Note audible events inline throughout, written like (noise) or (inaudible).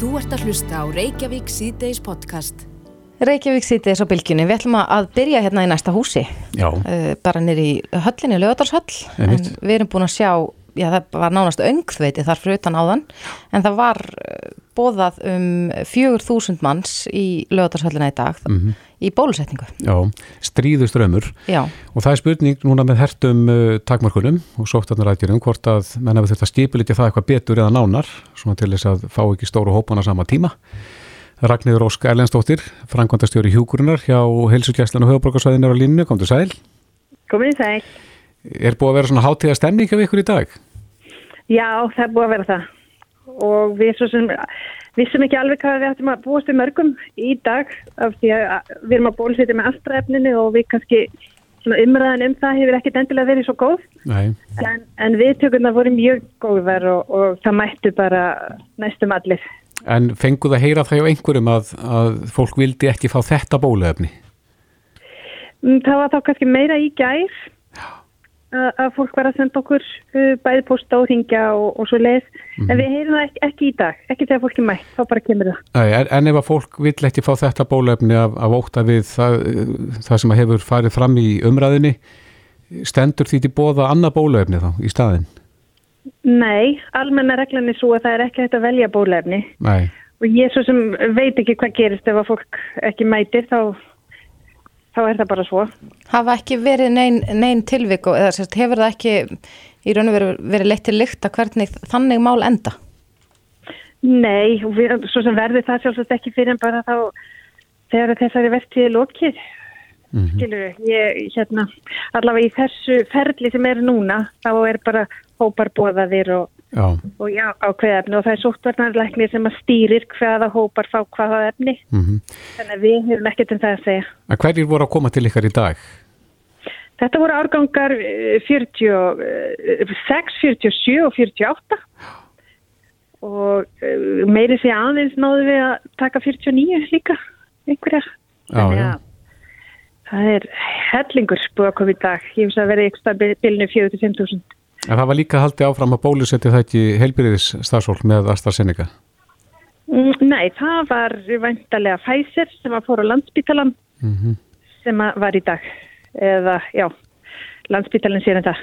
Þú ert að hlusta á Reykjavík síðdeis podcast. Reykjavík síðdeis á bylginni. Við ætlum að byrja hérna í næsta húsi. Já. Uh, bara nýri í höllinni, lögadalshöll. En við erum búin að sjá, já það var nánast öngþveiti þar fyrir utan áðan. En það var uh, bóðað um 4.000 manns í lögadalshöllina í dag Mhm. Í bólusetningu. Já, stríðuströmmur Já, og það er spurning núna með hertum uh, takmarkunum og sóttarnarækjurum hvort að menn hafa þetta skipulitja það eitthvað betur eða nánar svona til þess að fá ekki stóru hópana sama tíma. Ragnir Ósk Erlendstóttir, frangvandastjóri hjúkurinnar hjá Heilsugjæslan og höfuborgarsvæðin er á línu, komdu sæl. Komið sæl. Er búið að vera svona hátíða stemning af ykkur í dag? Já, það er búið að vera það. Og við svo sem vissum ekki alveg hvað við ættum að búast við mörgum í dag af því að við erum að bólusetja með allra efninu og við kannski umræðan um það hefur ekkit endilega verið svo góð. En, en við tökurna voru mjög góðar og, og það mættu bara næstum allir. En fenguð að heyra það hjá einhverjum að, að fólk vildi ekki fá þetta bóluefni? Mm, Það var þá kannski meira í gær að, fólk var að senda okkur uh, bæði posta og ringja og, og svo leið. En við heyrum það ekki, ekki í dag, ekki þegar fólki mætt, þá bara kemur það. Nei, en- en ef að fólk vill ekki fá þetta bólefni af, af óta við það, það sem hefur farið fram í umræðinni, stendur því til bóða annað bólefni þá í staðinn? Nei, almenna reglan er svo að það er ekki hægt að velja bólefni Nei, og ég svo sem veit ekki hvað gerist ef að fólk ekki mætir þá, þá er það bara svo. hafa ekki verið nein, nein tilvik og eða sérst, hefur það ekki í raun og veru verið leitt til lykta hvernig þannig mál enda? Nei, og við, svo sem verður það sjálfsagt ekki fyrir en bara þá þegar þessari vertíði lokið. Mm Skilur ég, hérna, allavega í þessu ferli sem er núna, þá er bara hópar bóðaðir og, já, og já, ákveða efni og það er sóttvarnarleiknir sem að stýrir hvaða hópar fá hvaða efni. mm Þannig að við hefum ekkert um það að segja. En hverjir voru að koma til ykkar í dag? Þetta voru árgangar eh, 46, 47 og 48 og eh, meiri sé aðeins náðu við að taka 49 líka einhverjar. Já, Þannig að Það er hellingur búið að koma í dag. Ég finnst að vera ykkur stað bylnu 4-5.000. En það var líka haldið áfram að bólusetja það ekki heilbyrðis stafsfólk með AstraZeneca? Mm, Nei, það var væntalega Pfizer sem að fór á landsbítalan Mm sem að var í dag. Eða, já, landsbítalinn sér en það.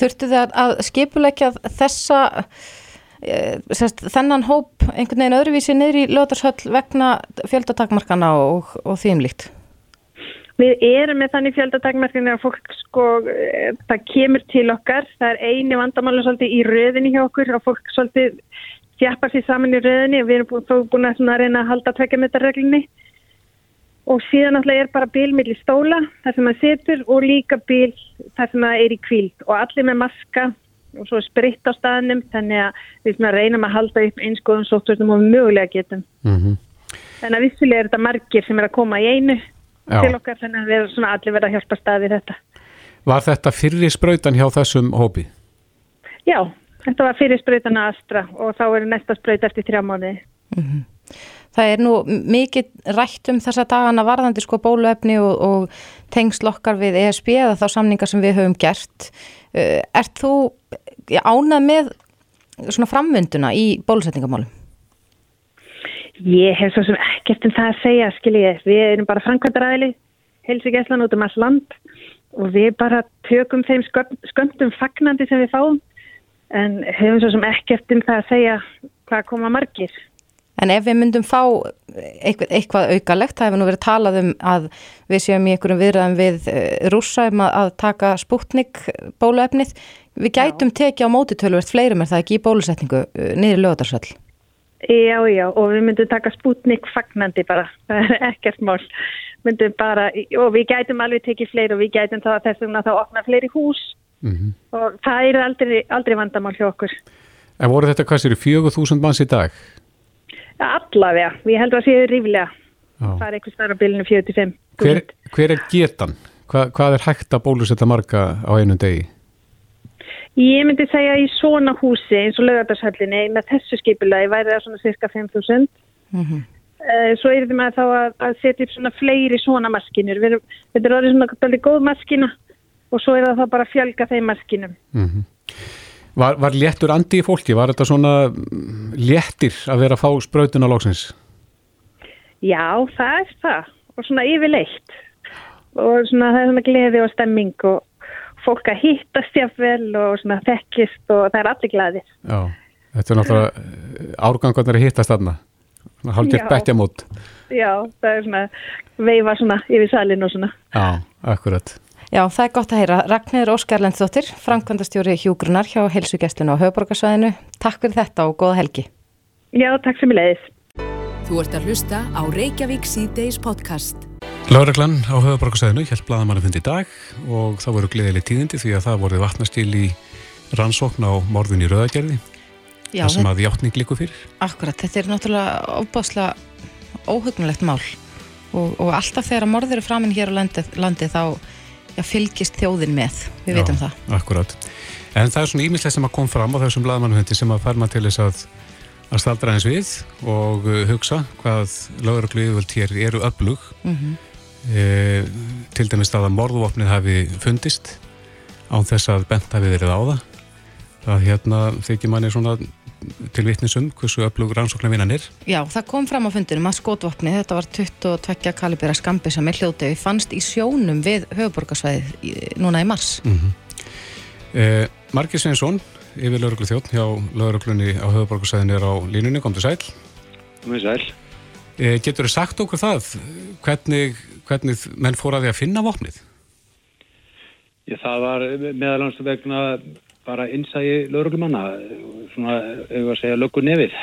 Þurftu þið að, að skipuleggja þessa e, sérst, þennan hóp einhvern veginn öðruvísi niður í löðarshöll vegna fjöldatakmarkana og, og því um líkt? Við erum með þannig fjöldatakmarkinu að fólk sko, eh, það kemur til okkar, það er eini vandamálu svolítið í röðinni hjá okkur og fólk svolítið þjappar sér saman í röðinni. Og við erum þó búin að, svona reyna að halda tvekjametarreglunni og síðan náttúrulega er bara bíl millir stóla þar sem maður setur og líka bíl þar sem maður er í kvíld og allir með maska og svo spritt á staðnum. Þannig að við reynum að halda upp einskoðum sóttvörnum og mögulega getum. -hmm. Þannig að vissulega er þetta margir sem er að koma í einu Já. til okkar þannig að við erum svona allir verið að hjálpa staði þetta. Var þetta fyrri sprautan hjá þessum hópi? Já, þetta var fyrir sprautana Astra og þá er næsta spraut eftir þrjá mánuði. Það er nú mikið rætt um þessa dagana varðandi sko bóluefni og, og tengsl okkar við ESB eða þá samningar sem við höfum gert. Uh, ert þú ánað með svona framvinduna í bólusetningamálum? Ég hef svo sem ekkert um það að segja, skiljið. Við erum bara framkvæmdaræðili, helsugeslan út um all land og við bara tökum þeim skömmtum fagnandi sem við fáum en hefum svo sem ekkert um það að segja hvað koma margir. En ef við myndum fá eitthvað, eitthvað aukalegt, það hefur nú verið talað um að við séum í einhverjum viðræðum við eh, rússa um að, taka spútnik bóluefnið, við gætum tekið á móti tölvert fleirum er það ekki í bólusetningu eh, niður lögadarsöll. Já, já, og við myndum taka spútnik fagnandi bara, (laughs) það er ekkert mál. Myndum bara, og við gætum alveg tekið fleiri og við gætum þá þess vegna þá opna fleiri hús Mm og það er aldrei, aldrei vandamál hjá okkur. En voru þetta hvað sér 4.000 manns í dag? Allavega, ég held að það séu ríflega. Það er eitthvað starf á bylunu 45. Hver, hver er getan? Hva, hvað er hægt að bólusetja marga á einum degi? Ég myndi segja í svona húsi eins og lögadarshallinni með þessu skipulagi væri það svona cirka 5.000. Mm Eh, Svo er þetta með þá að, að setja upp svona fleiri svona maskinur. Við erum, þetta er orðið svona dálítið góð maskina og svo er það þá bara að fjölga þeim maskinum. Mm Var, var léttur andi í fólki? Var þetta svona léttir að vera að fá sprautun á lóksins? Já, það er það og svona yfirleitt og svona það er svona gleði og stemming og fólk að hittast jáfnvel og svona þekkist og það er allir glæðir. Já, þetta er náttúrulega árgangarnir að hittast þarna, hálfgett bettjamót. Já, það er svona veifa svona yfir salin og svona. Já, akkurat. Já, það er gott að heyra. Ragnir Óskar Lendsdóttir, framkvæmdastjóri hjúgrunar hjá Helsugjastlun á Hauðborgarsvæðinu. Takk fyrir þetta og góða helgi. Já, takk sem ég leiðis. Þú ert að hlusta á Reykjavík C-Days podcast. Láreglann á Hauðborgarsvæðinu held blaðamannu fundi í dag og það voru gleðileg tíðindi því að það voru vatnastil í rannsókn á morðun í Rauðagerði. Já, það sem að hjáttning líku fyrir. Akkurat, þetta er náttúrulega óbáslega óhugnulegt mál og, og alltaf þegar morður er framinn hér á landi, landi þá já, fylgist þjóðin með, við veitum það. Akkurat. En það er svona ímislega sem að kom fram á þessum blaðmannuhundi sem að færma til þess að, að staldra eins við og uh, hugsa hvað löguröglu yfirvöld hér eru öflug. Mm -hmm. e, til dæmis það að morðvopnið hafi fundist án þess að bent hafi verið á það. Það hérna þykir manni svona til vittnisum hversu öflug rannsóknarvinnan er. Já, það kom fram á fundinum að skotvopni, þetta var 22 kalibera skambi sem er hljótið fannst í sjónum við höfuborgarsvæðið núna í mars. Mm -hmm. eh, Margir Sveinsson, yfir lauruglu þjótt hjá lauruglunni á höfuborgarsvæðinu er á línunni, kom til sæl. Kom til sæl. Eh, getur þið sagt okkur það, hvernig, hvernig menn fór að því að finna vopnið? Já, það var meðalans vegna bara innsægi lauruglumanna svona, ef við að segja, löggur nefið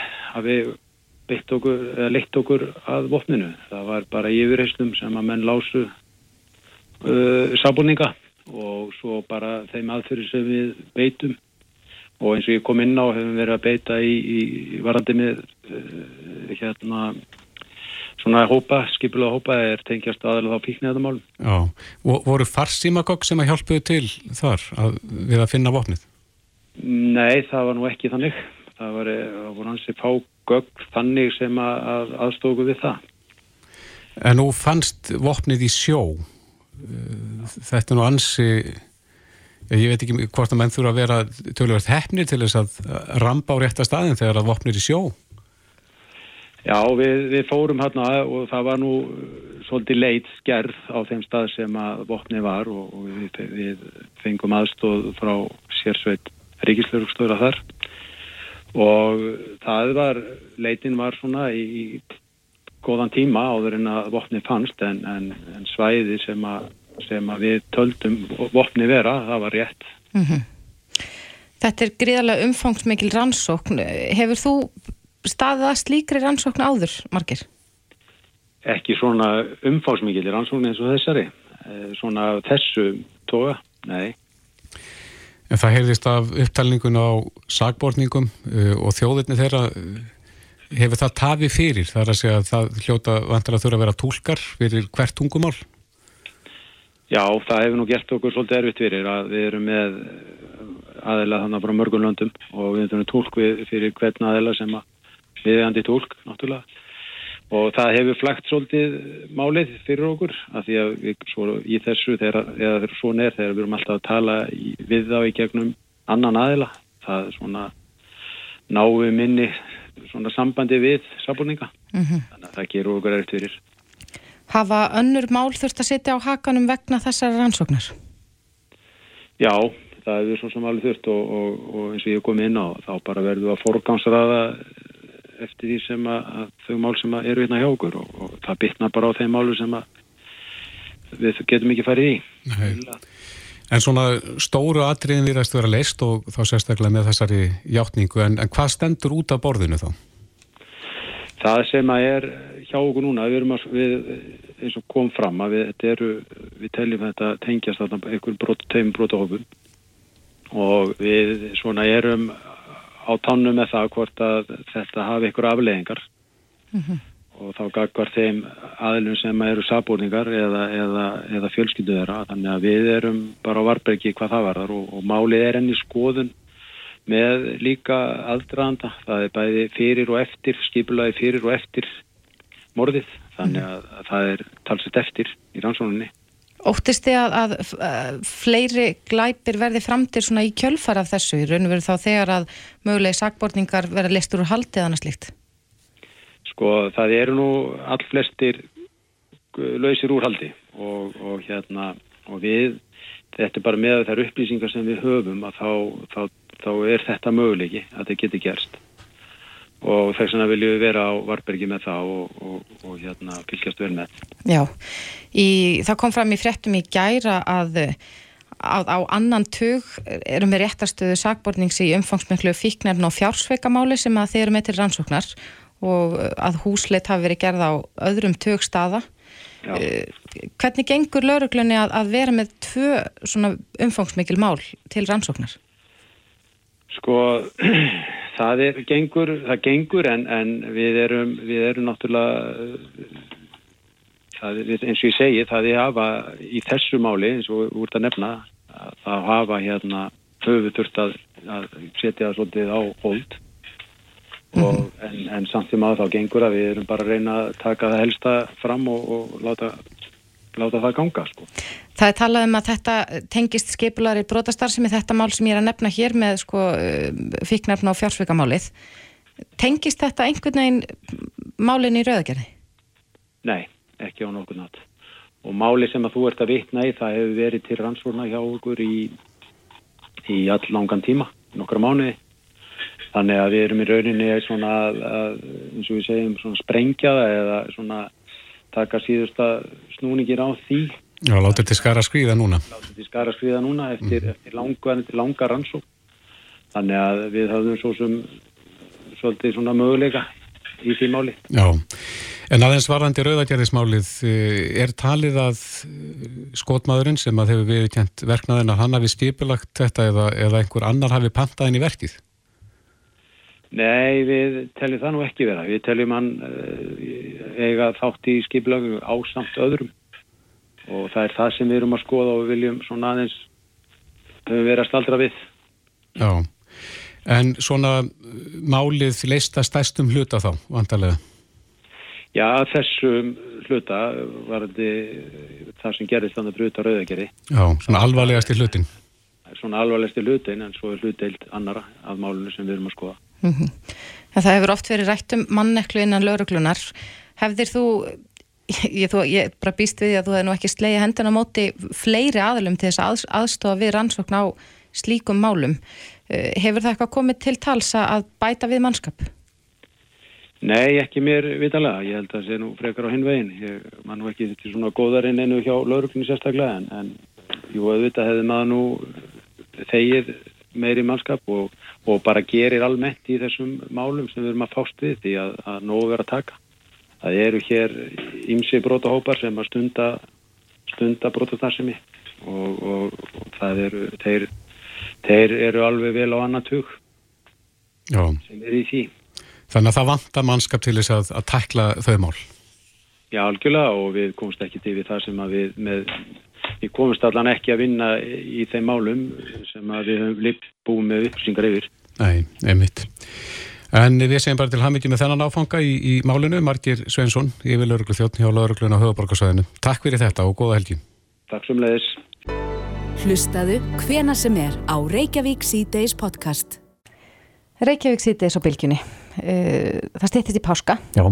okkur eða leitt okkur að vopninu það var bara yfirheyslum sem að menn lásu uh, sábúninga og svo bara þeim aðfyrir sem við beitum og eins og ég kom inn á hefum verið að beita í, í varandi með uh, hérna svona hópa, skipulega hópa er tengjast aðalega á píkniðadamálum Já, og voru farsímakokk sem að hjálpuðu til þar að, við að finna vopnið? Nei, það var nú ekki þannig. Það var, eh, var hansi fágögg þannig sem að, að aðstóku við það. En nú fannst vopnið í sjó. Eh, þetta nú ansi, ég veit ekki hvort að menn þurfa að vera tölvöld hefnir til þess að ramba á rétta staðin þegar að vopnið er í sjó. Já, við, við fórum hérna og það var nú svolítið leitt skerð á þeim stað sem að vopnið var og, og við, við fengum aðstóð frá sérsveit ríkislaurugstöður að þar og það var, leitin var svona í góðan tíma áður en að vopni fannst en, en, en svæði sem að, sem að við töldum vopni vera, það var rétt. Mm -hmm. Þetta er gríðarlega umfangsmikil rannsókn. Hefur þú staðið að slíkri rannsókn áður, Margir? Ekki svona umfangsmikil rannsókn eins og þessari. Eh, svona þessu toga, nei. En það heyrðist af upptalningun á sagbortningum uh, og þjóðirni þeirra uh, hefur það tafi fyrir þar að segja að það hljóta vantar að þurfa að vera tólkar fyrir hvert tungumál? Já, það hefur nú gert okkur svolítið erfitt fyrir að við erum með aðeila þannig frá mörgum löndum og við erum tólk fyrir hvern aðeila sem að við erum tólk náttúrulega og það hefur flægt svolítið málið fyrir okkur af því að við, svo, í þessu þegar, þegar svona er þegar við erum alltaf að tala í, við þá í gegnum annan aðila það er svona náu minni svona sambandi við sábúninga mm -hmm. þannig að það gerur okkur eftir fyrir Hafa önnur mál þurft að setja á hakanum vegna þessar rannsóknar? Já, það er svo sem alveg þurft og, og, og eins og ég kom inn á þá bara verðum við að forgansraða eftir því sem að, að þau mál sem eru hérna hjá okkur og, og það bytnar bara á þeim málu sem við getum ekki farið í. Nei. En svona stóru atriðin virðast að vera leist og þá sérstaklega með þessari hjáttningu, en, en hvað stendur út af borðinu þá? Það sem að er hjá okkur núna, við erum að, við, eins og kom fram að við, eru, við teljum þetta tengjast þarna einhver brot, teim brotahófum og við svona erum á tannu með það hvort að þetta hafi ykkur afleðingar mm -hmm. og þá gagvar þeim aðlum sem eru sabúrningar eða, eða, eða fjölskylduðera þannig að við erum bara á varbergi hvað það varðar og, og málið er enni skoðun með líka aldraðanda, það er bæði fyrir og eftir, skipulaði fyrir og eftir morðið, þannig að, að það er talsett eftir í rannsóninni Óttist þið að, að, að fleiri glæpir verði framtir svona í kjölfar af þessu? Í raun og veru þá þegar að mögulegi sakbortningar verða listur úr haldið annars líkt? Sko það eru nú all flestir lausir úr haldi og, og hérna og við, þetta er bara með þær upplýsingar sem við höfum að þá, þá, þá er þetta mögulegi að þetta geti gerst og þess vegna viljum við vera á Varbergi með það og, og, og hérna fylgjast vel með. Já, í, það kom fram í frettum í gæra að á, á annan tug erum við réttarstöðu sakbornings í umfangsmenglu fíknarn og fjársveikamáli sem að þeir eru með til rannsóknar og að húsleitt hafi verið gerð á öðrum tug staða. Já. Eh, hvernig gengur lauruglunni að, að vera með tvö svona umfangsmengil mál til rannsóknar? Sko (clears throat) það er gengur, það gengur en, en við erum, við erum náttúrulega það eins og ég segi það er hafa í þessu máli eins og úr það nefna það hafa hérna höfu þurft að, að setja það svolítið á hold mm -hmm. en, en samt í maður þá gengur að við erum bara að reyna að taka það helsta fram og, og láta láta það ganga sko. Það er talað um að þetta tengist skipulari brotastar sem er þetta mál sem ég er að nefna hér með sko, fíknarfna og fjársveikamálið tengist þetta einhvern veginn málinn í rauðagerði? Nei, ekki á nokkur nátt og máli sem að þú ert að vitna í það hefur verið til rannsvorna hjá okkur í, í all langan tíma nokkra mánuði þannig að við erum í rauninni svona eins og við segjum sprengjaða eða svona taka síðusta snúningir á því. Já, látið til skara skriða núna. Látið til skara skriða núna eftir, mm. eftir langa, langa rannsók. Þannig að við höfum svo sem svolítið svona möguleika í því máli. Já, en aðeins varandi rauðagerðismálið, eh, er talið að eh, skotmaðurinn sem að hefur við kjent verknaðin að hann hafi stipulagt þetta eða, eða einhver annar hafi pantaðin í verkið? Nei, við teljum það nú ekki vera. Við teljum hann uh, eiga þátt í skiplagu á samt öðrum og það er það sem við erum að skoða og við viljum svona aðeins vera staldra við. Já, en svona málið leista stæstum hluta þá, vantarlega? Já, þessum hluta var það sem gerist þannig bruta rauðagerði. Já, svona alvarlegast í hlutin. Svona alvarlegast í hlutin en svo er hluteild annara af málunum sem við erum að skoða. Mm -hmm. Það hefur oft verið rætt um manneklu innan lauruglunar. Hefðir þú, ég, þú, ég bara býst við að þú hefði nú ekki slegið hendina móti fleiri aðlum til þess að aðstofa við rannsókn á slíkum málum. Eh, hefur það eitthvað komið til tals að bæta við mannskap? Nei, ekki mér vitalega. Ég held að það sé nú frekar á hinn veginn. Ég man nú ekki til svona góðarinn enu hjá lauruglunni sérstaklega en, en jú, auðvitað hefði maður nú þegið meiri mannskap og, og bara gerir almennt í þessum málum sem við erum að fást við því að, að nógu vera að taka. Það eru hér ymsi brótahópar sem að stunda, stunda brótastarðsemi og, og, og það eru, þeir, þeir eru alveg vel á annan tug Já. sem er í því. Þannig að það vantar mannskap til þess að, að takla þau mál? Já, algjörlega og við komumst ekki til við það sem við með við komumst allan ekki að vinna í þeim málum sem við höfum búið með upplýsingar yfir. Nei, einmitt. En við segjum bara til hafmyggi með þennan áfanga í, í málinu, Margir Svensson, yfir lauruglu þjóttn hjá laurugluna á höfuborgarsvæðinu. Takk fyrir þetta og góða helgi. Takk sem leiðis. Hlustaðu hvena sem er á Reykjavík C-Days podcast. Reykjavík C-Days á bylginni. Eh, það stýttist í páska. Já.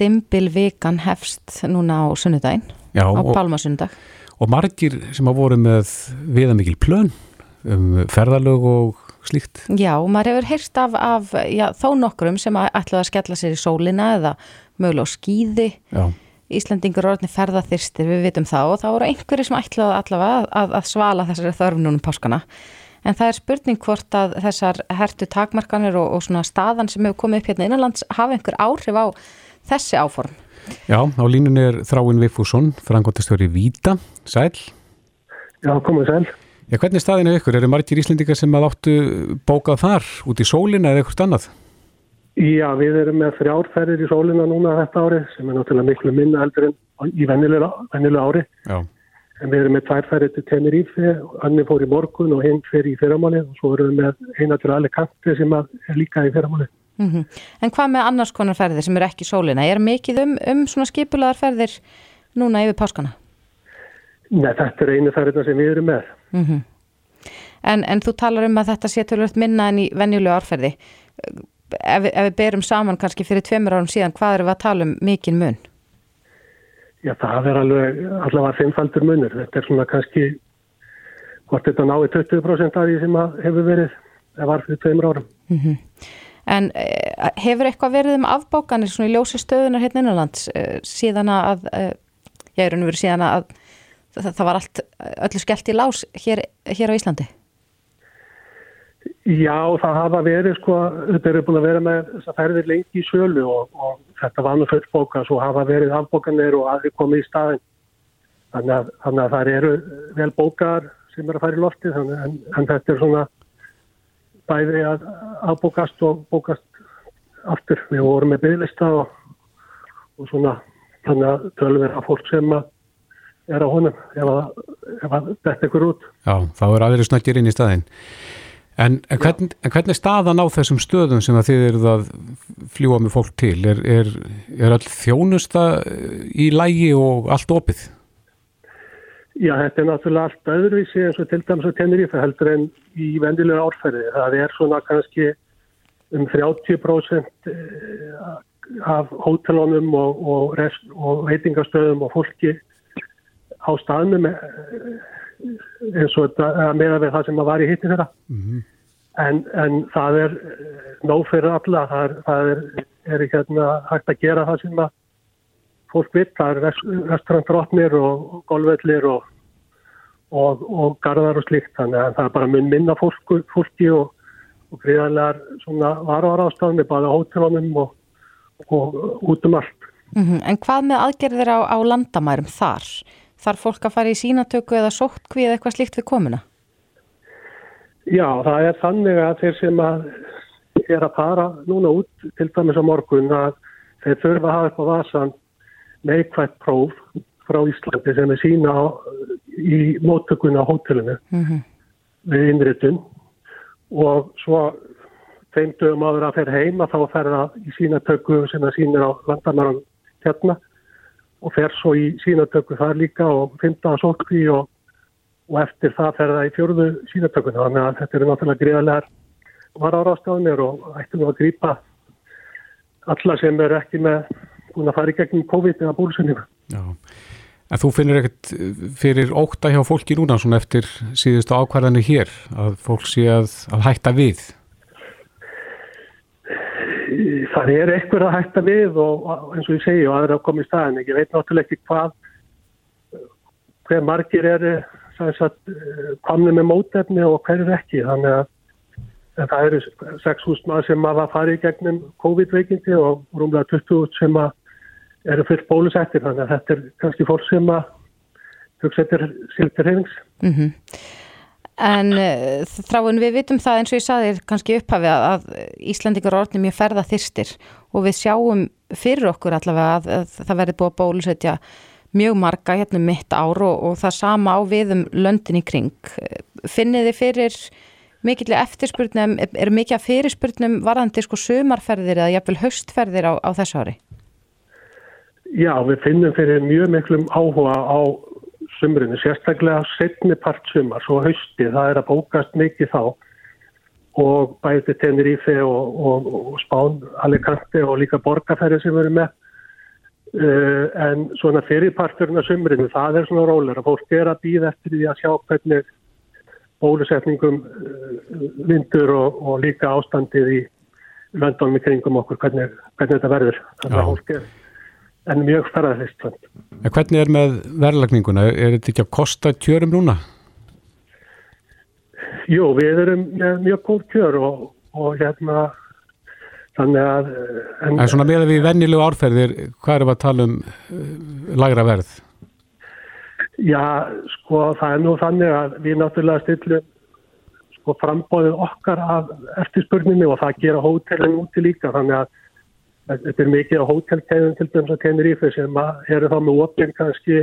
Dimbilvikan hefst núna á sunnudaginn, Já, á Palmasundag og margir sem hafa voru með viðamikil plön um ferðalög og slíkt. Já, maður hefur heyrst af, af já, þó nokkrum sem ætlaði að skella sér í sólina eða mögulega á skýði. Já. Íslandingur orðni ferðarþyrstir, við vitum það og það voru einhverju sem ætlaði allavega að, að svala þessari þörfnunum páskana. En það er spurning hvort að þessar hertu takmarkanir og, og svona staðan sem hefur komið upp hérna innanlands hafa einhver áhrif á þessi áform. Já, á línunni er Þráinn Viffússon, frangotastjóri Víta. Sæl? Já, komið sæl. Já, hvernig staðinu ykkur? Eru margir íslendingar sem að áttu bókað þar út í sólina eða eitthvað annað? Já, við erum með þrjárferðir í sólina núna þetta ári sem er náttúrulega miklu minna eldur en í vennilega ári. Já. En við erum með tværferðir til Tenerife, annin fór í morgun og hinn fyrir í fyrramáli og svo erum við með eina til Alicante sem er líka í fyrramáli. Mm -hmm. En hvað með annars konar ferðir sem eru ekki sólina? Er mikið um, um svona skipulaðar ferðir núna yfir páskana? Nei, þetta er einu ferðina sem við erum með. Mm -hmm. en, en þú talar um að þetta sé tölvöld minna en í venjulegu árferði. Ef, ef við berum saman kannski fyrir tveimur árum síðan, hvað eru við að tala um mikinn mun? Já, það er alveg allavega fimmfaldur munur. Þetta er svona kannski, hvort þetta náði 20% af því sem hefur verið, það var fyrir tveimur árum. Mm -hmm. En eh, hefur eitthvað verið um afbókanir svona í ljósi stöðunar hérna innanlands eh, síðan að, eh, ég er unnverið síðan að það, það var allt öllu skellt í lás hér, hér á Íslandi? Já, það hafa verið sko, þetta eru búin að vera með þess að ferðir lengi í sölu og, og þetta var nú fullbóka, svo hafa verið afbókanir og aðri komið í staðin. Þannig að, þannig að það eru vel bókar sem eru að fara í lofti, þannig, en, en þetta er svona bæði að afbókast og bókast aftur. Við vorum með bygglista og, og svona þannig að tölum við að fólk sem að er á honum ef að, ef að þetta ekkur út. Já, þá er aðri snöggir inn í staðin. En, en, hvern, en hvernig staðan á þessum stöðum sem þið eruð að fljúa með fólk til? Er, er, er all þjónusta í lægi og allt opið? Já, þetta er náttúrulega allt öðruvísi eins og til dæmis að tennir í það heldur en í vendilega árferði. Það er svona kannski um 30% af hótelunum og, og, rest, og veitingastöðum og fólki á staðnum eins og þetta meða við það sem að var í hitti þeirra mm -hmm. en, en það er nóg fyrir alla það er, það er, er hérna hægt að gera það sem að fólk vitt, það er restaurantrótnir og golvvellir og, og, og gardar og slikt þannig að það er bara mun minna fólk, fólki og, og gríðarlegar svona varvar ástafni, bara hótelunum og út um allt mm -hmm. En hvað með aðgerðir á, á landamærum þar? Þarf fólk að fara í sínatöku eða sóttkví eða eitthvað slíkt við komuna? Já, það er þannig að þeir sem að er að fara núna út til dæmis á morgun að þeir þurfa að hafa upp á vasan neikvægt próf frá Íslandi sem er sína í móttökuna á hótelinu mm -hmm. við innritun og svo þeim dögum áður að fer heim að þá fer það í sínatöku sem það sínir á landamæran hérna og fer svo í sínatöku þar líka og fymta að sótkví og, og eftir það fer það í fjörðu sínatökuna þannig að þetta eru náttúrulega greiðalegar varáraðstofunir og ættum við að grýpa alla sem eru ekki með búin að fara í gegnum COVID eða búlusunningu. Já, en þú finnir ekkert fyrir ókta hjá fólki núna svona eftir síðustu ákvarðanir hér að fólk sé að, að hætta við? það er eitthvað að hætta við og eins og ég segi og aðra að koma í staðin ég veit náttúrulega ekki hvað hver margir eru komnið með mótefni og hver er ekki þannig að það eru 6.000 maður sem að fara í gegnum COVID-veikindi og rúmlega 20 sem að eru fullt bólusettir þannig að þetta er kannski fólk sem að er siltur hefings mm -hmm. En uh, þráin við vitum það eins og ég saði kannski upphafið að, að Íslandingar orðin mjög ferða þyrstir og við sjáum fyrir okkur allavega að, að það verði búið að bólusetja mjög marga hérna um mitt ár og, og það sama á við um löndin í kring. Finnið þið fyrir mikill eftirspurnum, er mikið að fyrirspurnum varðandi sko sumarferðir eða jafnvel höstferðir á, á þessu ári? Já, við finnum fyrir mjög miklum áhuga á sumrinu, sérstaklega setni part sumar, svo hausti, það er að bókast mikið þá. Og bæði Tenerife og, og, og Spán, Alicante og líka borgarferði sem verður með. Uh, en svona fyrirparturinn af sumrinu, það er svona rólar að fólk er að býða eftir því að sjá hvernig bólusetningum uh, vindur og, og líka ástandið í löndunum í kringum okkur, hvernig, hvernig þetta verður. Þannig að fólk er en mjög ferðarlist. En hvernig er með verðlagninguna? Er þetta ekki að kosta kjörum núna? Jú, við erum með mjög góð kjör og, og hérna þannig að... En, en svona með að við vennilegu árferðir, hvað er það að tala um uh, lagra verð? Já, sko það er nú þannig að við náttúrulega stillum sko frambóðið okkar af eftirspurningni og það gera hótelin úti líka þannig að Þetta er mikið á hótelkæðum til dæmis að kennir í fyrir sem eru þá með opinn kannski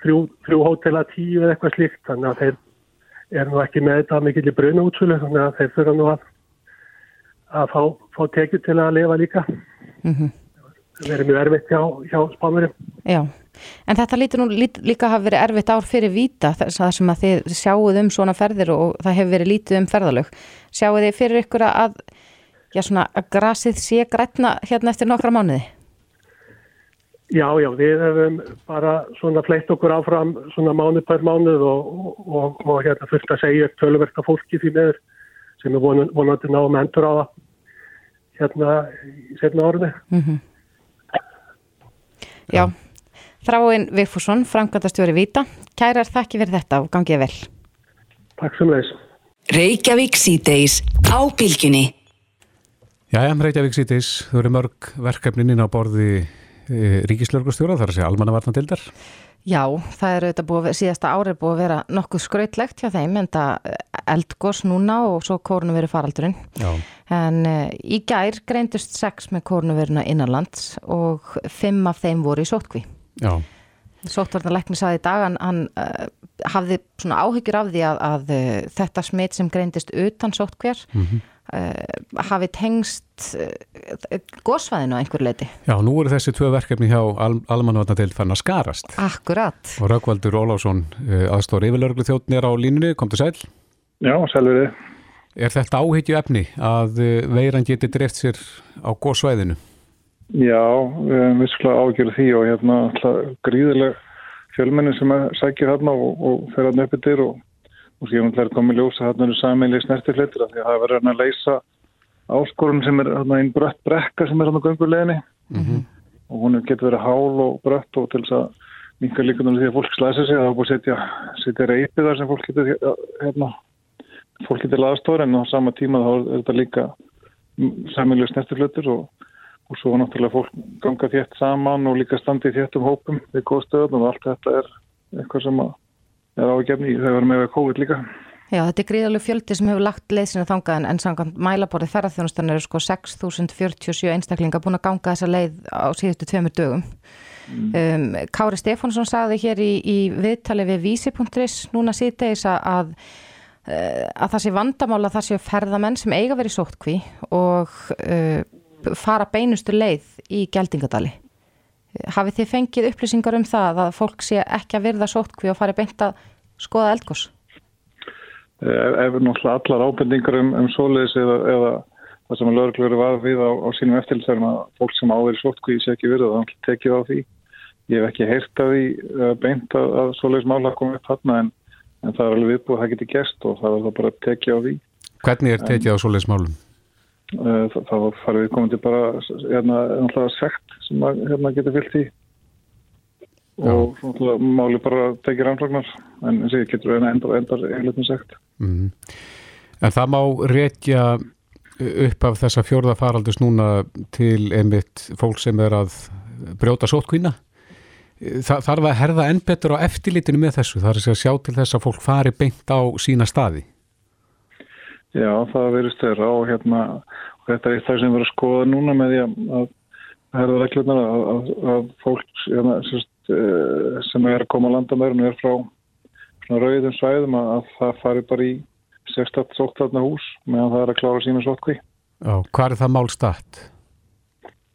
þrjú, þrjú hótel að tíu eða eitthvað slíkt þannig að þeir eru nú ekki með þetta mikið í bruna útsölu þannig að þeir fyrir nú að, að fá, fá tekið til að lifa líka. Mm -hmm. Það verður mjög erfitt hjá, hjá spánurum. Já, En þetta lítur nú líka að hafa verið erfitt ár fyrir víta þar sem að þið sjáuð um svona ferðir og það hefur verið lítið um ferðalög. Sjáuð þið fyrir ykkur að, já svona, að grasið sé grætna hérna eftir nokkra mánuði? Já, já, við hefum bara svona fleitt okkur áfram svona mánuð per mánuð og, og, og hérna fullt að segja tölverka fólki því meður sem er vonandi náðum endur á það hérna í setna orði. Mm -hmm. Já, Þráinn Vigfússon, framkvæmdastjóri Vita. Kærar þakki fyrir þetta og gangið vel. Takk sem leis. Reykjavík síðdeis á bylginni. Jæja, Reykjavík síðdeis, þú eru mörg verkefnin inn á borði e, ríkislörgustjóra, þar að segja almannavarnatildar. Já, það er auðvitað búið, síðasta árið búið að vera nokkuð skrautlegt hjá þeim en það eldgós núna og svo kórnuveri faraldurinn. Já. En uh, í gær greindust sex með kórnuverina innanlands og fimm af þeim voru í sótkví. Já. Sótvarnarleikni saði í dag, hann, hann uh, hafði svona áhyggjur af því að, að uh, þetta smitt sem greindist utan sótkvér mm -hmm. hafi tengst gósfæðinu á einhver leiti. Já, nú eru þessi tvö verkefni hjá Al Almanvarnadeild fann að skarast. Akkurat. Og Raukvaldur Ólásson, aðstóri yfirlörglu þjóttnir á línunni, kom til sæl. Já, sælverið. Er þetta áhyggju efni að eh, veiran geti dreft sér á góðsvæðinu? Já, við skiljaðum ágjörðu því og hérna gríðileg fjölmenni sem sækir hérna og, og fer hérna upp yfir og, og síðan er komið ljósa hérna eru saminlega snertifleitur af því að það verður hérna að leysa áskorun sem er hérna einn brött brekka sem er hérna gönguleginni mm -hmm. og hún getur verið hál og brött og til þess að minka líka því að fólk slæsa sig það er búið að setja, setja reypið þar sem fólk getur hérna fólki til aðstóra en á sama tíma þá er þetta líka samilju snertiflutur og, og svo náttúrulega fólk ganga þétt saman og líka standi þétt um hópum við góðstöðum og allt þetta er eitthvað sem er ágefni þegar við erum með COVID líka. Já, þetta er gríðalega fjöldi sem hefur lagt leysinu þangað en, samkvæmt mælaborðið ferðarþjónustan eru sko 6.047 einstaklinga búin að ganga þessa leið á síðustu tveimur dögum. Mm. Um, Kári Stefánsson sagði hér í, í viðtali við vísi.is núna síðdegis að að það sé vandamál að það sé ferðamenn sem eiga verið sóttkví og uh, fara beinustu leið í geldingadali. Hafið þið fengið upplýsingar um það að fólk sé ekki að virða sóttkví og fari beint að skoða eldgós? Ef, ef náttúrulega allar ábendingar um, um svoleiðis eða, eða það sem að lögurklöru var við á, á sínum eftirlisærum að fólk sem áverið sóttkví sé ekki virða, þannig að tekið á því. Ég hef ekki heyrt að því uh, beint að, að svoleiðis mála komið upp þarna en en það er alveg viðbúið að það geti gæst og það er það bara að tekja á því. Hvernig er tekið á svoleiðsmálum? Það, það farið við komandi bara hérna, segt sem að hérna, geta fyllt í Já. og svona, máli bara tekið rannlagnar en eins og ég getur eina endar endar einlega segt. Mm. En það má reykja upp af þessa fjórða faraldus núna til einmitt fólk sem er að brjóta sótkvína? Þa, þarf að herða enn betur á eftirlitinu með þessu, þar er að sjá til þess að fólk fari beint á sína staði Já, það verist þeirra og hérna og þetta er það sem verður að skoða núna með því að herða reglurnar að, að, að fólk hérna, sérst, eh, sem er að koma á landamærinu er frá rauðum svæðum að, að það fari bara í sérstatt sóttarna hús meðan það er að klára sína sótkví Já, hvað er það málstatt?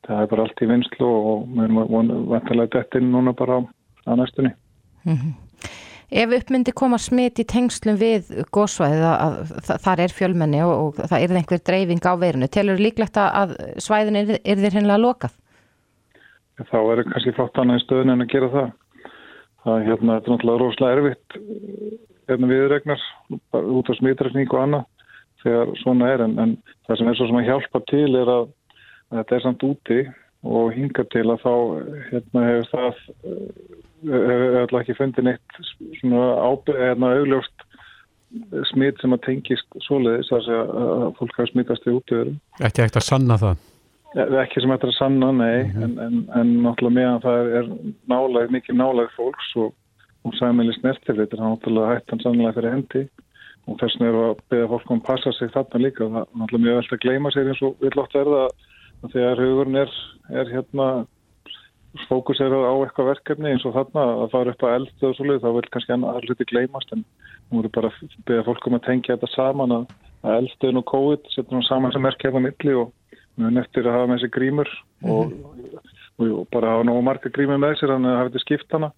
það er bara allt í vinslu og við erum vantilega dettin núna bara á, á næstunni. Mm -hmm. Ef uppmyndi koma smitt í tengslum við góðsvæðið að, að þar er fjölmenni og, og það er einhver dreifing á veirinu, telur líklegt að svæðin er, er þér hennilega lokað? Þá er kannski flott annað í stöðun en að gera það. Það hérna, er náttúrulega rosalega erfitt hérna viðregnar út á smittrækning og annað þegar svona er en, en það sem er svo sem að hjálpa til er að þetta er samt úti og hinga til að þá hérna hefur það hefur alltaf ekki fundið neitt svona hérna augljóst smitt sem að tengist svoleiðis að fólk hafa smittast í útöðurum. Ekki ekkert að sanna það? Ekki sem ekkert að sanna, nei mm -hmm. en, en, en náttúrulega meðan það er nálag, mikið nálag fólks og, og sæmiðlis nertiflit er það náttúrulega hættan sannlega fyrir hendi og þess vegna er að beða fólk um að passa sig þarna líka og það er náttúrulega mjög vel að gleyma sér eins og vil ótt verða að þegar hugurinn er, er hérna fókuserað á eitthvað verkefni eins og þarna að fara upp á eldu og svolítið þá vil kannski annar hluti gleymast en nú eru bara að beða fólkum að tengja þetta saman að, að elduðin og COVID setjum við saman sem er kefða milli og erum eftir að hafa með þessi grímur mm -hmm. og og bara hafa nógu marga grími með sér hann að hafa þetta skipt hana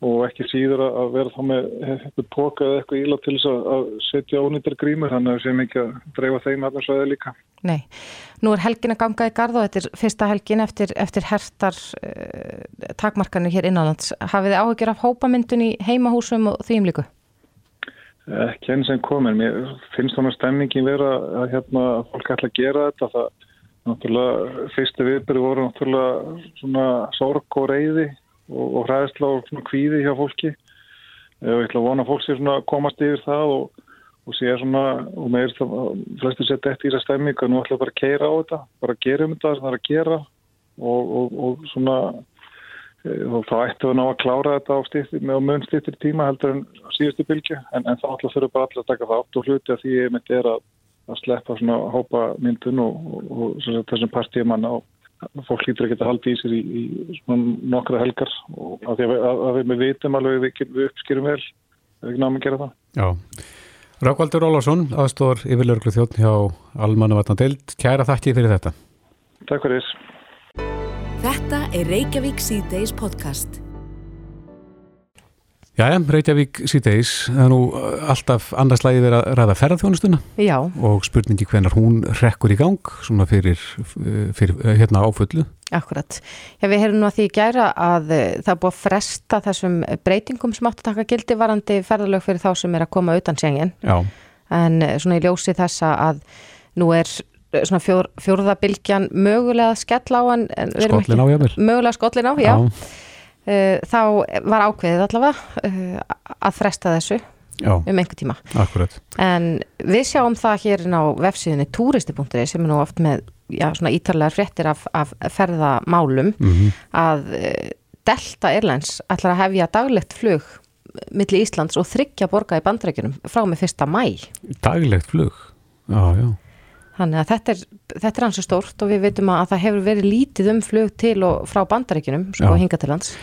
og ekki síður að vera þá með eitthvað póka eða eitthvað íla til þess að setja ónýttar grímur, þannig að það sé mikið að dreifa þeim allar svæði líka. Nei, nú er helgin að ganga í gard og þetta er fyrsta helgin eftir, eftir hertar uh, takmarkanir hér innanlands. Hafið þið áhugir af hópamyndun í heimahúsum og því umlíku? Ekki enn sem komin. Mér finnst þannig að stemmingin vera að hérna, fólk ætla að gera þetta. Það, fyrstu viðbyrju voru náttúrulega svona sorg og reyði og, og hræðsla og svona kvíði hjá fólki. Og ég ætla að vona að fólk sé svona komast yfir það og, og sé svona og með þess að flesti setja eftir í þessa stemming og nú ætla bara að keira á þetta bara að gera um þetta sem það er að gera og, og svona e, og þá ættu við ná að klára þetta á stýttir með mun stýttir tíma heldur en síðustu bylgju en, en þá ætla þurfa bara allir að taka það átt og hluti að því ég myndi er að, að sleppa svona hópa myndun og þessum partíumanna og fólk lítur ekki að halda í sér í, í nokkra helgar og að, að, að við með vitum alveg við, við uppskýrum vel við náum að gera það. Já, Rákvaldur Ólarsson aðstór yfirlörglu þjóttn hjá Almanu Vatnandeild, kæra þakki fyrir þetta. Takk fyrir. Þetta er Reykjavík C-Days podcast Jæja, Reykjavík síðdeis, það er nú uh, alltaf annars lagi verið að ræða ferðarþjónustuna Já. og spurningi hvenar hún rekkur í gang svona fyrir, uh, fyrir uh, hérna áfullu. Akkurat. Já, við heyrum nú að því gæra að það búið að fresta þessum breytingum sem átt að taka gildi varandi ferðarlög fyrir þá sem er að koma utan sengin. Já. En svona í ljósi þessa að nú er svona fjór, fjórðabilgjan mögulega skell á en, en skollin á, jável. Mögulega skollin á, já. já. Eh, þá var ákveðið allavega eh, að fresta þessu Já, um einhver tíma. Akkurat. En við sjáum það hér á vefsíðinni turisti.ri sem er nú oft með já, svona ítarlegar fréttir af, af ferðamálum mm -hmm. að eh, Delta Airlines ætlar að hefja daglegt flug millir Íslands og þryggja borga í bandreikunum frá með fyrsta mæ. Daglegt flug? Já, já. Þannig að þetta er, þetta er hansi stórt og við veitum að það hefur verið lítið um flug til og frá bandaríkinum, sko, hinga til lands.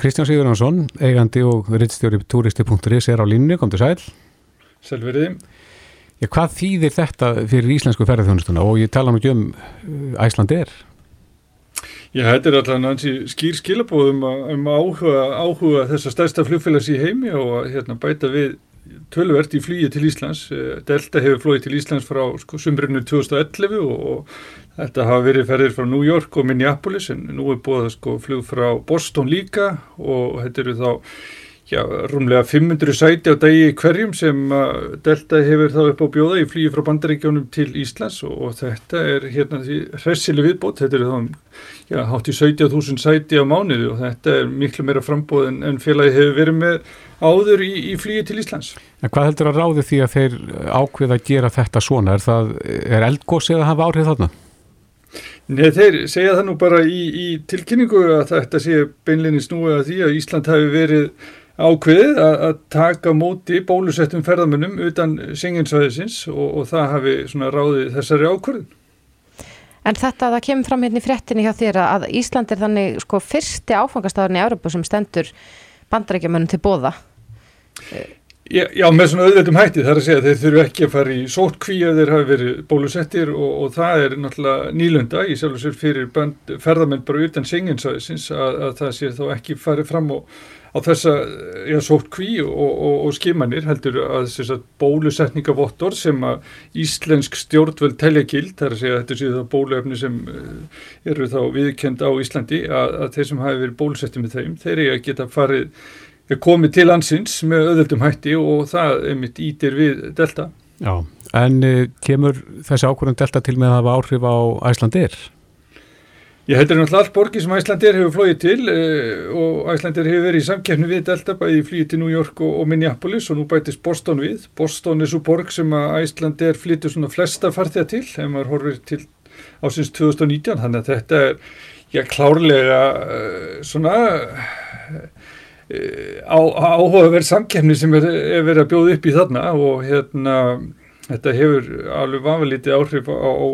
Kristján Sigurðansson, eigandi og rittstjóri turisti.is er á línu, kom til sæl. Sælveriði. Já, hvað þýðir þetta fyrir íslensku ferðarþjónustuna og ég tala nú ekki um Æsland er? Já, þetta er alltaf nansi skýr skilabóðum um áhuga, áhuga þessar stærsta flugfélags í heimi og hérna, bæta við tölvert í flýju til Íslands. Eh, Delta hefur flóið til Íslands frá sko, sumbrinu 2011 og, og þetta hafa verið ferðir frá New York og Minneapolis en nú er búið sko, flug frá Boston líka og þetta eru þá já, rúmlega 500 sæti á dagi hverjum sem Delta hefur þá upp á bjóða í flýju frá bandaríkjónum til Íslands og, og þetta er hérna því hressileg viðbót, þetta eru þá já, hátt í 17.000 sæti á mánuði og þetta er miklu meira frambóð en, en félagi hefur verið með áður í, í flýju til Íslands. En hvað heldur að ráði því að þeir ákveða að gera þetta svona? Er, það, er eldgósið að hafa áhrif þarna? Nei, þeir segja það nú bara í, í tilkynningu að þetta sé beinleginni snúið að því að Ísland hafi verið ákveðið að, að taka móti bólusettum ferðamönnum utan senginsvæðisins og, og það hafi ráðið þessari ákvörðin. En þetta að það kemur fram hérna í frettinni hjá þér að Ísland er þannig sko fyrsti áfangastafurinn í Európa sem stendur bandarækjumönnum til bóða? Já, já, með svona auðveitum hætti þar að segja að þeir þurfu ekki að fara í sótkví ef þeir hafi verið bólusettir og, og það er náttúrulega nýlunda í sjálf og sér fyrir ferðamenn bara utan senginsæðisins að, að það sé þá ekki farið fram og, á þessa já, sótkví og, og skimanir heldur að þess að bólusetningavottor sem að íslensk stjórnvöld telja gild, þar að segja að þetta sé það bóluefni sem eh, eru þá viðkend á Íslandi að, að þeir sem hafi verið bólusettið með þeim, þeir eru að geta farið er komið til landsins með öðvöldum hætti og það er mitt ítir við Delta. Já, en uh, kemur þessi ákvörðan Delta til með að hafa áhrif á Æslandir? Ég heldur náttúrulega allt borgi sem Æslandir hefur flóið til uh, og Æslandir hefur verið í samkeppni við Delta bæði flýið til New York og, og Minneapolis og nú bætist Boston við. Boston er svo borg sem að Æslandir flýtur svona flesta farþega til ef maður horfir til ásins 2019 þannig að þetta er já klárlega uh, svona á, áhugaverð samkefni sem er, er verið að bjóða upp í þarna og hérna þetta hefur alveg vanvelítið áhrif á, á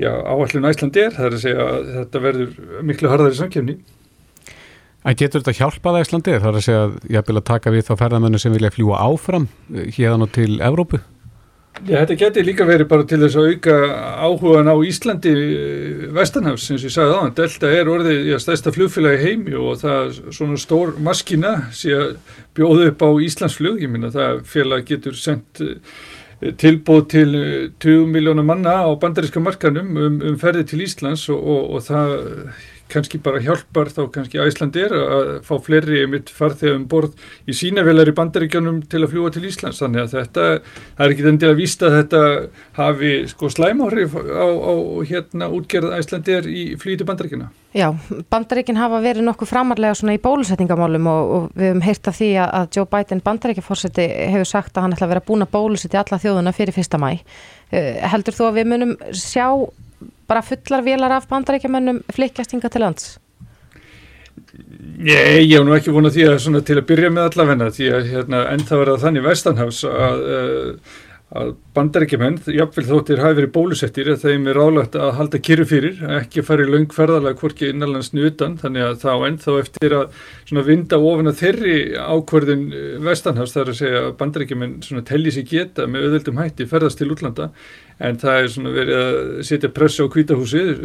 já, áallun Æslandi er, það er að segja að þetta verður miklu harðari samkefni. En getur þetta hjálpað Æslandi? Það er að segja að ég vil að taka við þá ferðamennu sem vilja fljúa áfram hérna til Evrópu? Já, þetta getur líka verið bara til þess að auka áhugan á Íslandi eh, vestanhafs, eins og ég sagði á hann. Delta er orðið já, stærsta flugfélagi heimi og það svona stór maskina sé að bjóða upp á Íslandsflug. Ég minna það félag getur sendt eh, tilbúð til 20 miljónar manna á bandaríska markanum um, um ferði til Íslands og, og, og það kannski bara hjálpar þá kannski Æslandir að fá fleiri mitt farþegum borð í sínavelar í bandaríkjónum til að fljúa til Íslands þannig að þetta, það er ekki enn til að vísta að þetta hafi sko slæmáhrif á, á hérna útgerð Æslandir í flýti bandaríkjuna. Já, bandaríkin hafa verið nokkuð framarlega svona í bólusetningamálum og, og við hefum heyrt af því að Joe Biden bandaríkjaforseti hefur sagt að hann ætla að vera búin að bólusetja alla þjóðuna fyrir fyrsta mæ. Uh, heldur þú að við munum sjá bara fullar vélar af bandaríkjamennum flikjastinga til lands? Nei, ég hef nú ekki vonað því að til að byrja með allavegna því að hérna, ennþá er það þannig vestanhafs að, eh, að bandaríkjumenn, jáfnveil þóttir hafi verið bólusettir að þeim er álagt að halda kyrru fyrir, ekki fari löngferðalega hvorki innanlandsni utan, þannig að þá ennþá eftir að vinda ofin að þeirri ákverðin vestanhafs þar að segja að bandaríkjumenn telli sér geta með auðvöldum hætti ferðast til útlanda en það er svona verið að setja pressa á kvítahúsið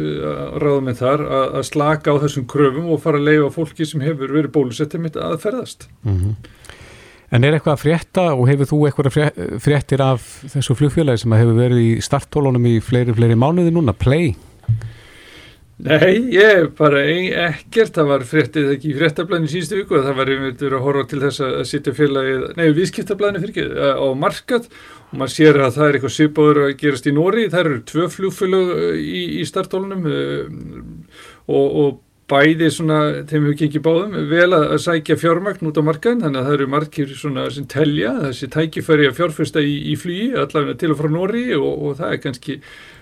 ráða með þar að, að slaka á þessum kröfum og fara að leifa fólki sem hefur verið bólusettið mitt að ferðast mm -hmm. En er eitthvað að frétta og hefur þú eitthvað fréttir af þessu flugfélagi sem hefur verið í starttólunum í fleiri, fleiri mánuði núna, Play? Nei, ég bara ekkert, það var fréttið ekki í fréttablaðinu síðustu viku og það var einmitt verið að horfa til þess að setja félagið, nei, viðskiptablaðinu fyrir ekki, á markað maður sér að það er eitthvað svipaður að gerast í Nóri, það eru tvö flugfélög eh, í, í startólunum eh, og, og bæði svona, þeim hefur gengið báðum vel að, að sækja fjármagn út á markaðin þannig að það eru margir svona sem telja þessi tækifæri að fjárfesta í, í flugi allavega til og frá Nóri og, og það er kannski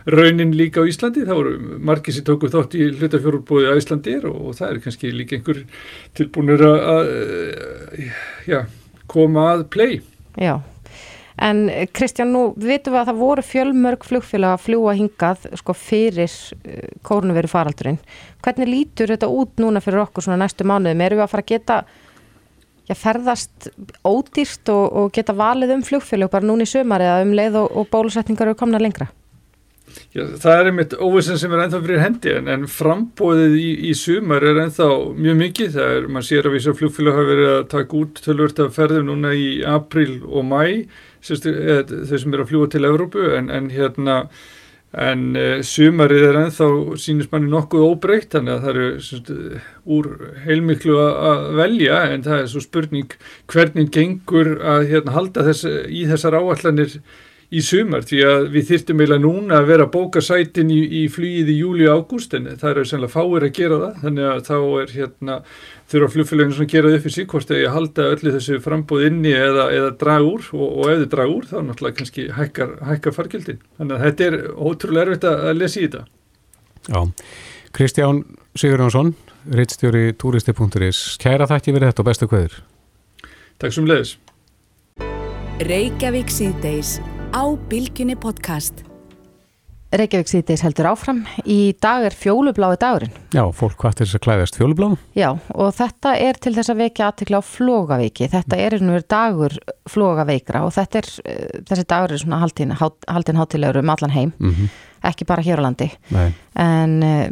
raunin líka á Íslandi. Þá eru margir sem tóku þátt í hlutafjórubóði á Íslandir og, og það er kannski líka einhver tilbúinur að, að já, koma að play. Já En Kristján, nú vitum við að það voru fjölmörg flugfélag að fljúa hingað sko fyrir uh, kórnveru faraldurinn. Hvernig lítur þetta út núna fyrir okkur svona næstu mánuðum? Erum við að fara að geta já, ferðast ódýrt og, og geta valið um flugfélag bara núna í sömar eða um leið og, og bólusetningar eru komna lengra? Já, það er einmitt óvissin sem er ennþá fyrir hendi en, en frambóðið í, í sumar er ennþá mjög mikið. Það er, mann sér að vísa flugfélag hafa verið að taka út tölvört af ferðum núna í april og mæ þau sem eru að fljúa til Evrópu en, en hérna en uh, sumarið er ennþá sínist manni nokkuð óbreytt þannig að það eru sérst, úr heilmiklu að velja en það er svo spurning hvernig gengur að hérna, halda þess, í þessar áallanir í sumar því að við þyrtum eiginlega núna að vera að bóka sætin í, í flýið í júli og ágúst en það eru sannlega fáir að gera það þannig að þá er hérna þurfa flugfélaginu svona að gera upp fyrir sík hvort þegar ég halda öllu þessu frambóð inni eða, eða drag úr og, og ef þið drag úr þá náttúrulega kannski hækkar, hækkar fargjöldin. Þannig að þetta er ótrúlega erfitt að lesa í þetta. Já, Kristján Sigurjónsson, reittstjóri turisti.is. Kæra þætti verið þetta og bestu hverður. Takk sem leiðis. Á Bilginni podcast. Reykjavík síðdeis heldur áfram. Í dag er fjólublái dagurinn. Já, fólk hvað til þess að klæðast fjólublá? Já, og þetta er til þess að vekja aðtikla á flógaveiki. Þetta er einhver dagur flógaveikra og þetta er, uh, þessi dagur er svona haldin, haldin hátilegur um allan heim, mm -hmm. ekki bara hér á landi. Nei. En uh,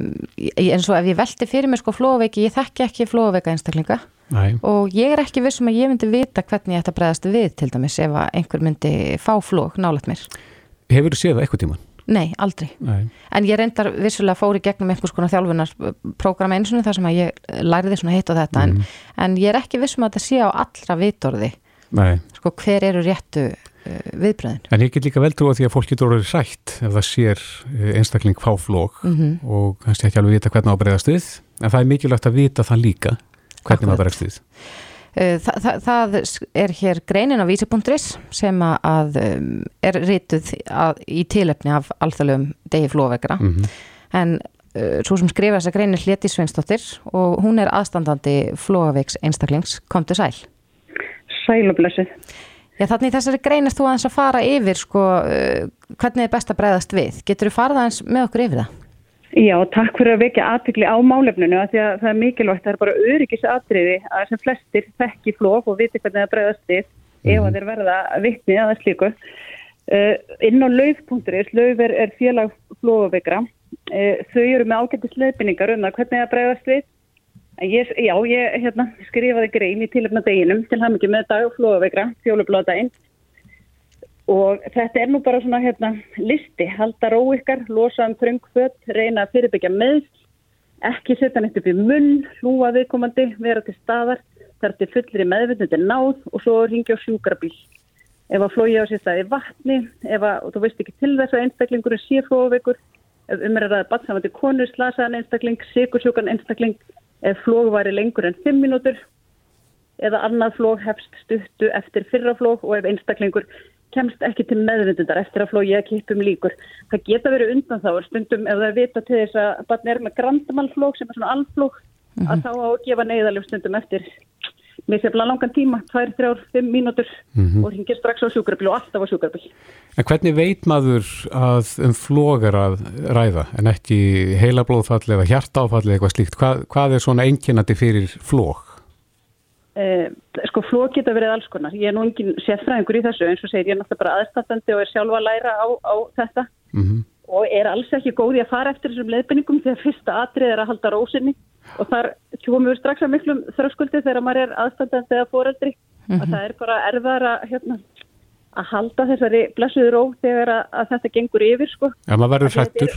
eins og ef ég velti fyrir mig sko flógaveiki, ég þekki ekki flógaveika einstaklinga. Nei. og ég er ekki vissum að ég myndi vita hvernig ég ætta að bregðast við til dæmis ef einhver myndi fá flóg nálat mér Hefur þú séð það eitthvað tíman? Nei, aldrei. Nei. En ég reyndar vissulega fóri gegnum einhvers konar þjálfunarprogram eins og þar sem að ég læriði svona hitt á þetta mm. en, en ég er ekki vissum að þetta sé á allra vitorði. Sko hver eru réttu uh, viðbröðin. En ég get líka vel trú að því að fólk getur orðið rætt ef það sér uh, einstakling fáflók mm -hmm. og kannski ekki alveg vita hvernig það ábreyðast við en það er mikilvægt að vita það líka hvernig það ábreyðast við. Eh, Þa, það, það er hér greinin á vísibundris sem að um, er rituð að, í tilefni af alþjóðlegum degi flóvegra mm -hmm. en uh, svo sem skrifa þessa greinin Hleti Sveinsdóttir og hún er aðstandandi flóaveiks einstaklings komdu sæl Sælublössuð Já þannig þessari grein er þú aðeins að fara yfir sko, uh, hvernig er best að breyðast við getur þú farað aðeins með okkur yfir það? Já, takk fyrir að vekja aðbyggli á málefninu að því að það er mikilvægt, það er bara öryggisatriði að sem flestir þekki flók og viti hvernig það bregðast við mm. ef mhm. þeir verða vittni að það slíku. Uh, inn á lauf.is, lauf er, er félag flóðaveikra, uh, þau eru með ágættis leifinningar um það hvernig það bregðast við. Ég, já, ég hérna, skrifaði grein í tilöfna deginum til ekki með dag flóðaveikra, fjólubláðdægin. Og þetta er nú bara svona hérna, listi, halda ró ykkar, losa um þröngföt, reyna að fyrirbyggja meðs, ekki setja neitt upp í munn, hlúa viðkomandi, vera til staðar, þar til fullri meðvitandi náð og svo ringja á sjúkrabíl. Ef að flói á sér staði vatni, ef að, þú veist ekki til þess að einstaklingurinn sé flóveikur, ef umræðaði batsamandi konur, slasaðan einstakling, sikursjúkan einstakling, ef flóg væri lengur en 5 mínútur, eða annað flóg hefst stuttu eftir fyrra flóg og ef einstaklingur kemst ekki til meðvindundar eftir að flógi að kipum líkur. Það geta verið undan þá, stundum ef það er vita til þess að batni er með grandamannflóg sem er svona alflóg, mm -hmm. að þá á að gefa neyðaljum stundum eftir með sérfla langan tíma, 2, 3, 5 mínútur mm -hmm. og hingir strax á sjúkrabíl og alltaf á sjúkrabíl. En hvernig veit maður að um flógar að ræða en ekki heilablóðfall eða hjartáfall eða eitthvað slíkt? Hvað, hvað er svona enginandi fyrir flóg? Eh, sko flóg geta verið alls konar. Ég er nú engin sérfræðingur í þessu eins og segir ég er náttúrulega bara aðstættandi og er sjálfa að læra á, á þetta mm -hmm. og er alls ekki góði að fara eftir þessum leiðbenningum þegar fyrsta atrið er að halda rósinni og þar komum við strax að miklum þröskuldi þegar maður er aðstandandi eða foreldri mm -hmm. að það er bara erðar að, hérna, að halda þessari blessuður ró þegar að, að þetta gengur yfir sko. Já, maður verður hrættur.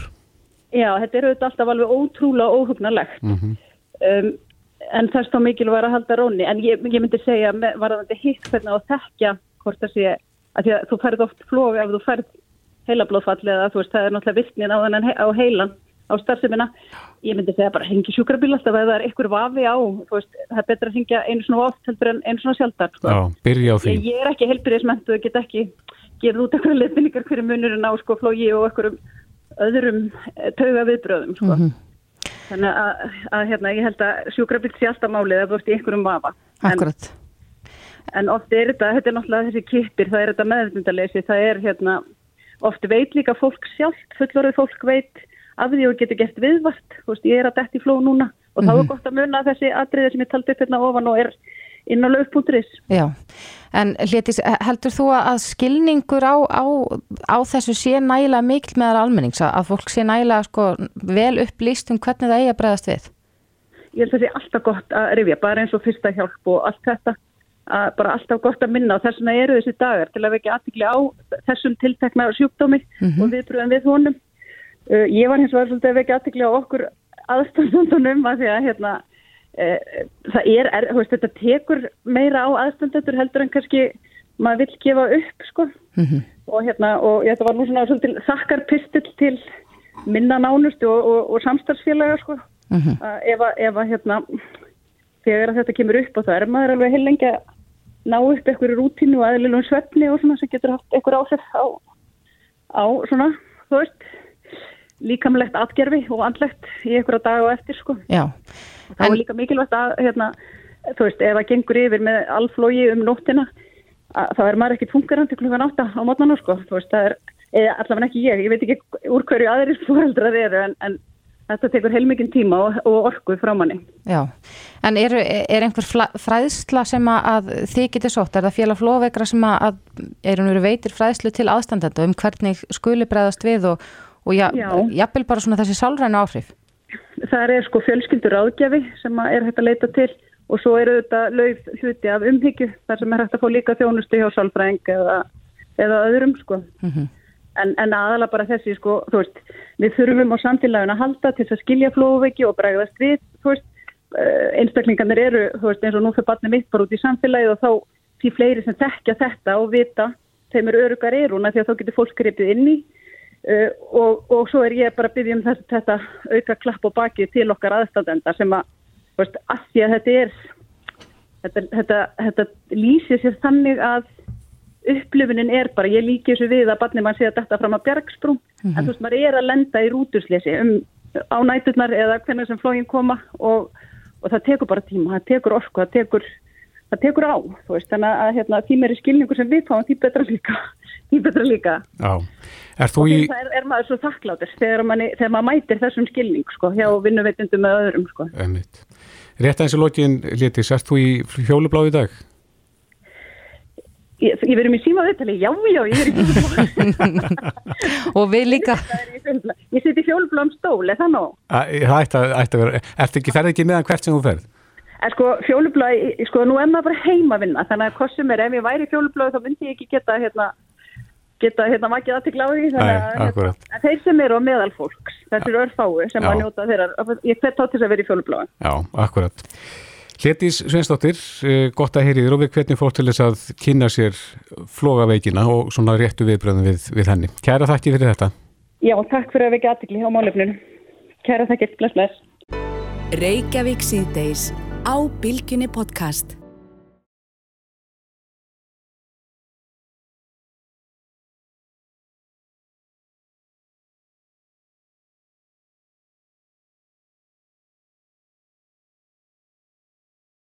Já, þetta er auðvitað alltaf alveg ótrúlega óhugnalegt mm -hmm. um, en það er þá mikilvæg að halda róni en ég, ég myndi segja var það hitt hvernig að þekkja hvort það sé að, að þú færð oft flóg ef þú færð heilablóðfall eða þú veist það er náttúrulega virknin á, á heilan á starfseminna. Ég myndi segja bara hengi sjúkrabíl alltaf eða það er einhver vafi á, veist, það er betra að hengja einu svona oft heldur en einu svona sjálfdar. Sko. Já. Ég, ég er ekki helbriðismentu og get ekki gefið út eitthvað lefinningar hverju munurinn á sko flógi og einhverjum öðrum eh, tauga viðbröðum sko. Mm -hmm. Þannig að, að hérna, ég held að sjúkrabíl sé alltaf málið að ert í einhverjum vafa. Akkurat. En, en oft er þetta, þetta er náttúrulega þessi kipir, það er þetta meðvindalesi, það er hérna, oft veit líka fólk sjálft, fullorðið fólk veit af því og getur gert viðvart veist, ég er að detti fló núna og mm -hmm. þá er mhm. gott að munna þessi atriðir sem ég taldi upp hérna ofan og er inn á lögpunturis Já, en Hlétis, heldur þú að skilningur á, á, á þessu sé nægilega mikil meðal almennings? Að fólk sé nægilega sko, vel upplýst um hvernig það eigi að bregðast við? Ég held að það sé alltaf gott að rifja, bara eins og fyrsta hjálp og allt þetta. Að bara alltaf gott að minna og þess vegna eru þessi dagar til að vekja aðtikli á þessum tiltekna sjúkdómi mm -hmm. og viðbröðum við honum. Uh, ég var hins vegar svolítið að vekja aðtekli á okkur aðstandundunum að því að hérna, það er, er veist, þetta tekur meira á aðstandendur heldur en kannski maður vill gefa upp sko mm -hmm. og hérna og þetta var nú svona þakkarpistill til minna nánustu og, og, og samstarfsfélaga sko mm -hmm. ef að, ef að hérna þegar þetta kemur upp og það er maður alveg heil lengi að ná upp einhverju rútínu og aðlilum svefni og svona sem getur haft einhver áhrif á, á svona, þú veist líkamlegt atgerfi og andlegt í einhverja dag og eftir sko. Já. Það en... er líka mikilvægt að, hérna, þú veist, ef það gengur yfir með alflógi um nóttina, þá er maður ekki fungerandi klukkan átta á mótnarnu sko. Þú veist, það er, allavega ekki ég, ég veit ekki úr hverju aðrir (laughs) fóröldrar eru en, en þetta tekur heilmikinn tíma og, og orku frá manni. Já, en er, er einhver fræðsla sem að þið getur sótt, er það félag flóveikra sem að, er hún verið veitir fræðslu til aðstandenda um hvernig skuli bregðast við og og jafnvel bara svona þessi sálræna áhrif? Það er sko fjölskyldur ágjafi sem er hægt að leita til og svo eru þetta lauf hluti af umhyggju þar sem er hægt að fá líka þjónustu hjá sálfræðing eða, eða öðrum sko. Mm -hmm. en, en aðalega bara þessi sko, þú veist, við þurfum á samfélaginu að halda til að skilja flóveiki og bregðast við, þú veist, eh, einstaklingarnir eru, þú veist, eins og nú fyrir barnið mitt bara út í samfélagið og þá því fleiri sem þekkja þetta og vita þeim eru örugar eruna því að þá getur fólk gripið inn í Uh, og, og svo er ég bara að byggja um þess, þetta auka klapp og baki til okkar aðstandenda sem að, veist, að því að þetta er þetta, þetta, þetta lýsir sér þannig að upplifunin er bara, ég líki þessu við að barnið mann sé að þetta fram að bjergsprung mm -hmm. en þú veist, maður er að lenda í rúturslesi um, á næturnar eða hvernig sem flógin koma og, og það tekur bara tíma, það tekur orku, það tekur það tekur á, þú veist, þannig að hérna, því meiri skilningu sem við fáum, því betra líka (laughs) því betra líka Já, er þú í og það er, er maður svo þakklátur þegar, manni, þegar maður mætir þessum skilning, sko, hjá vinnuveitundum með öðrum, sko Einmitt. Rétt eins og lokin, Létis, erst þú í hjólubláð í dag? Ég, ég verið mér síma viðtali, já, já, ég er í fjólubláum. (laughs) og við líka. Ég siti í fjólubláum stól, er það nóg? Það ætti að, vera, ertu ekki, ferði ekki meðan hvert sem þú ferð? En sko, fjólublái, sko, nú er maður bara heima að vinna, þannig að hvað sem er, ef ég væri í fjólublái þá myndi ég ekki geta, hérna, geta, hérna, makið að til gláði, þannig að, Nei, akkurat. hérna, þeir sem eru á meðal fólks, þessi eru örfáu sem Já. að njóta þeirra, ég hvet þá til þess að vera í fjólublái. Já, akkurat. Hlétís Sveinsdóttir, eh, gott að heyri þér og við hvernig fór til þess að kynna sér flogaveikina og svona réttu viðbröðum við, við henni. Kæra þakki fyrir þetta. Já, takk fyrir að við á Bilginni podcast.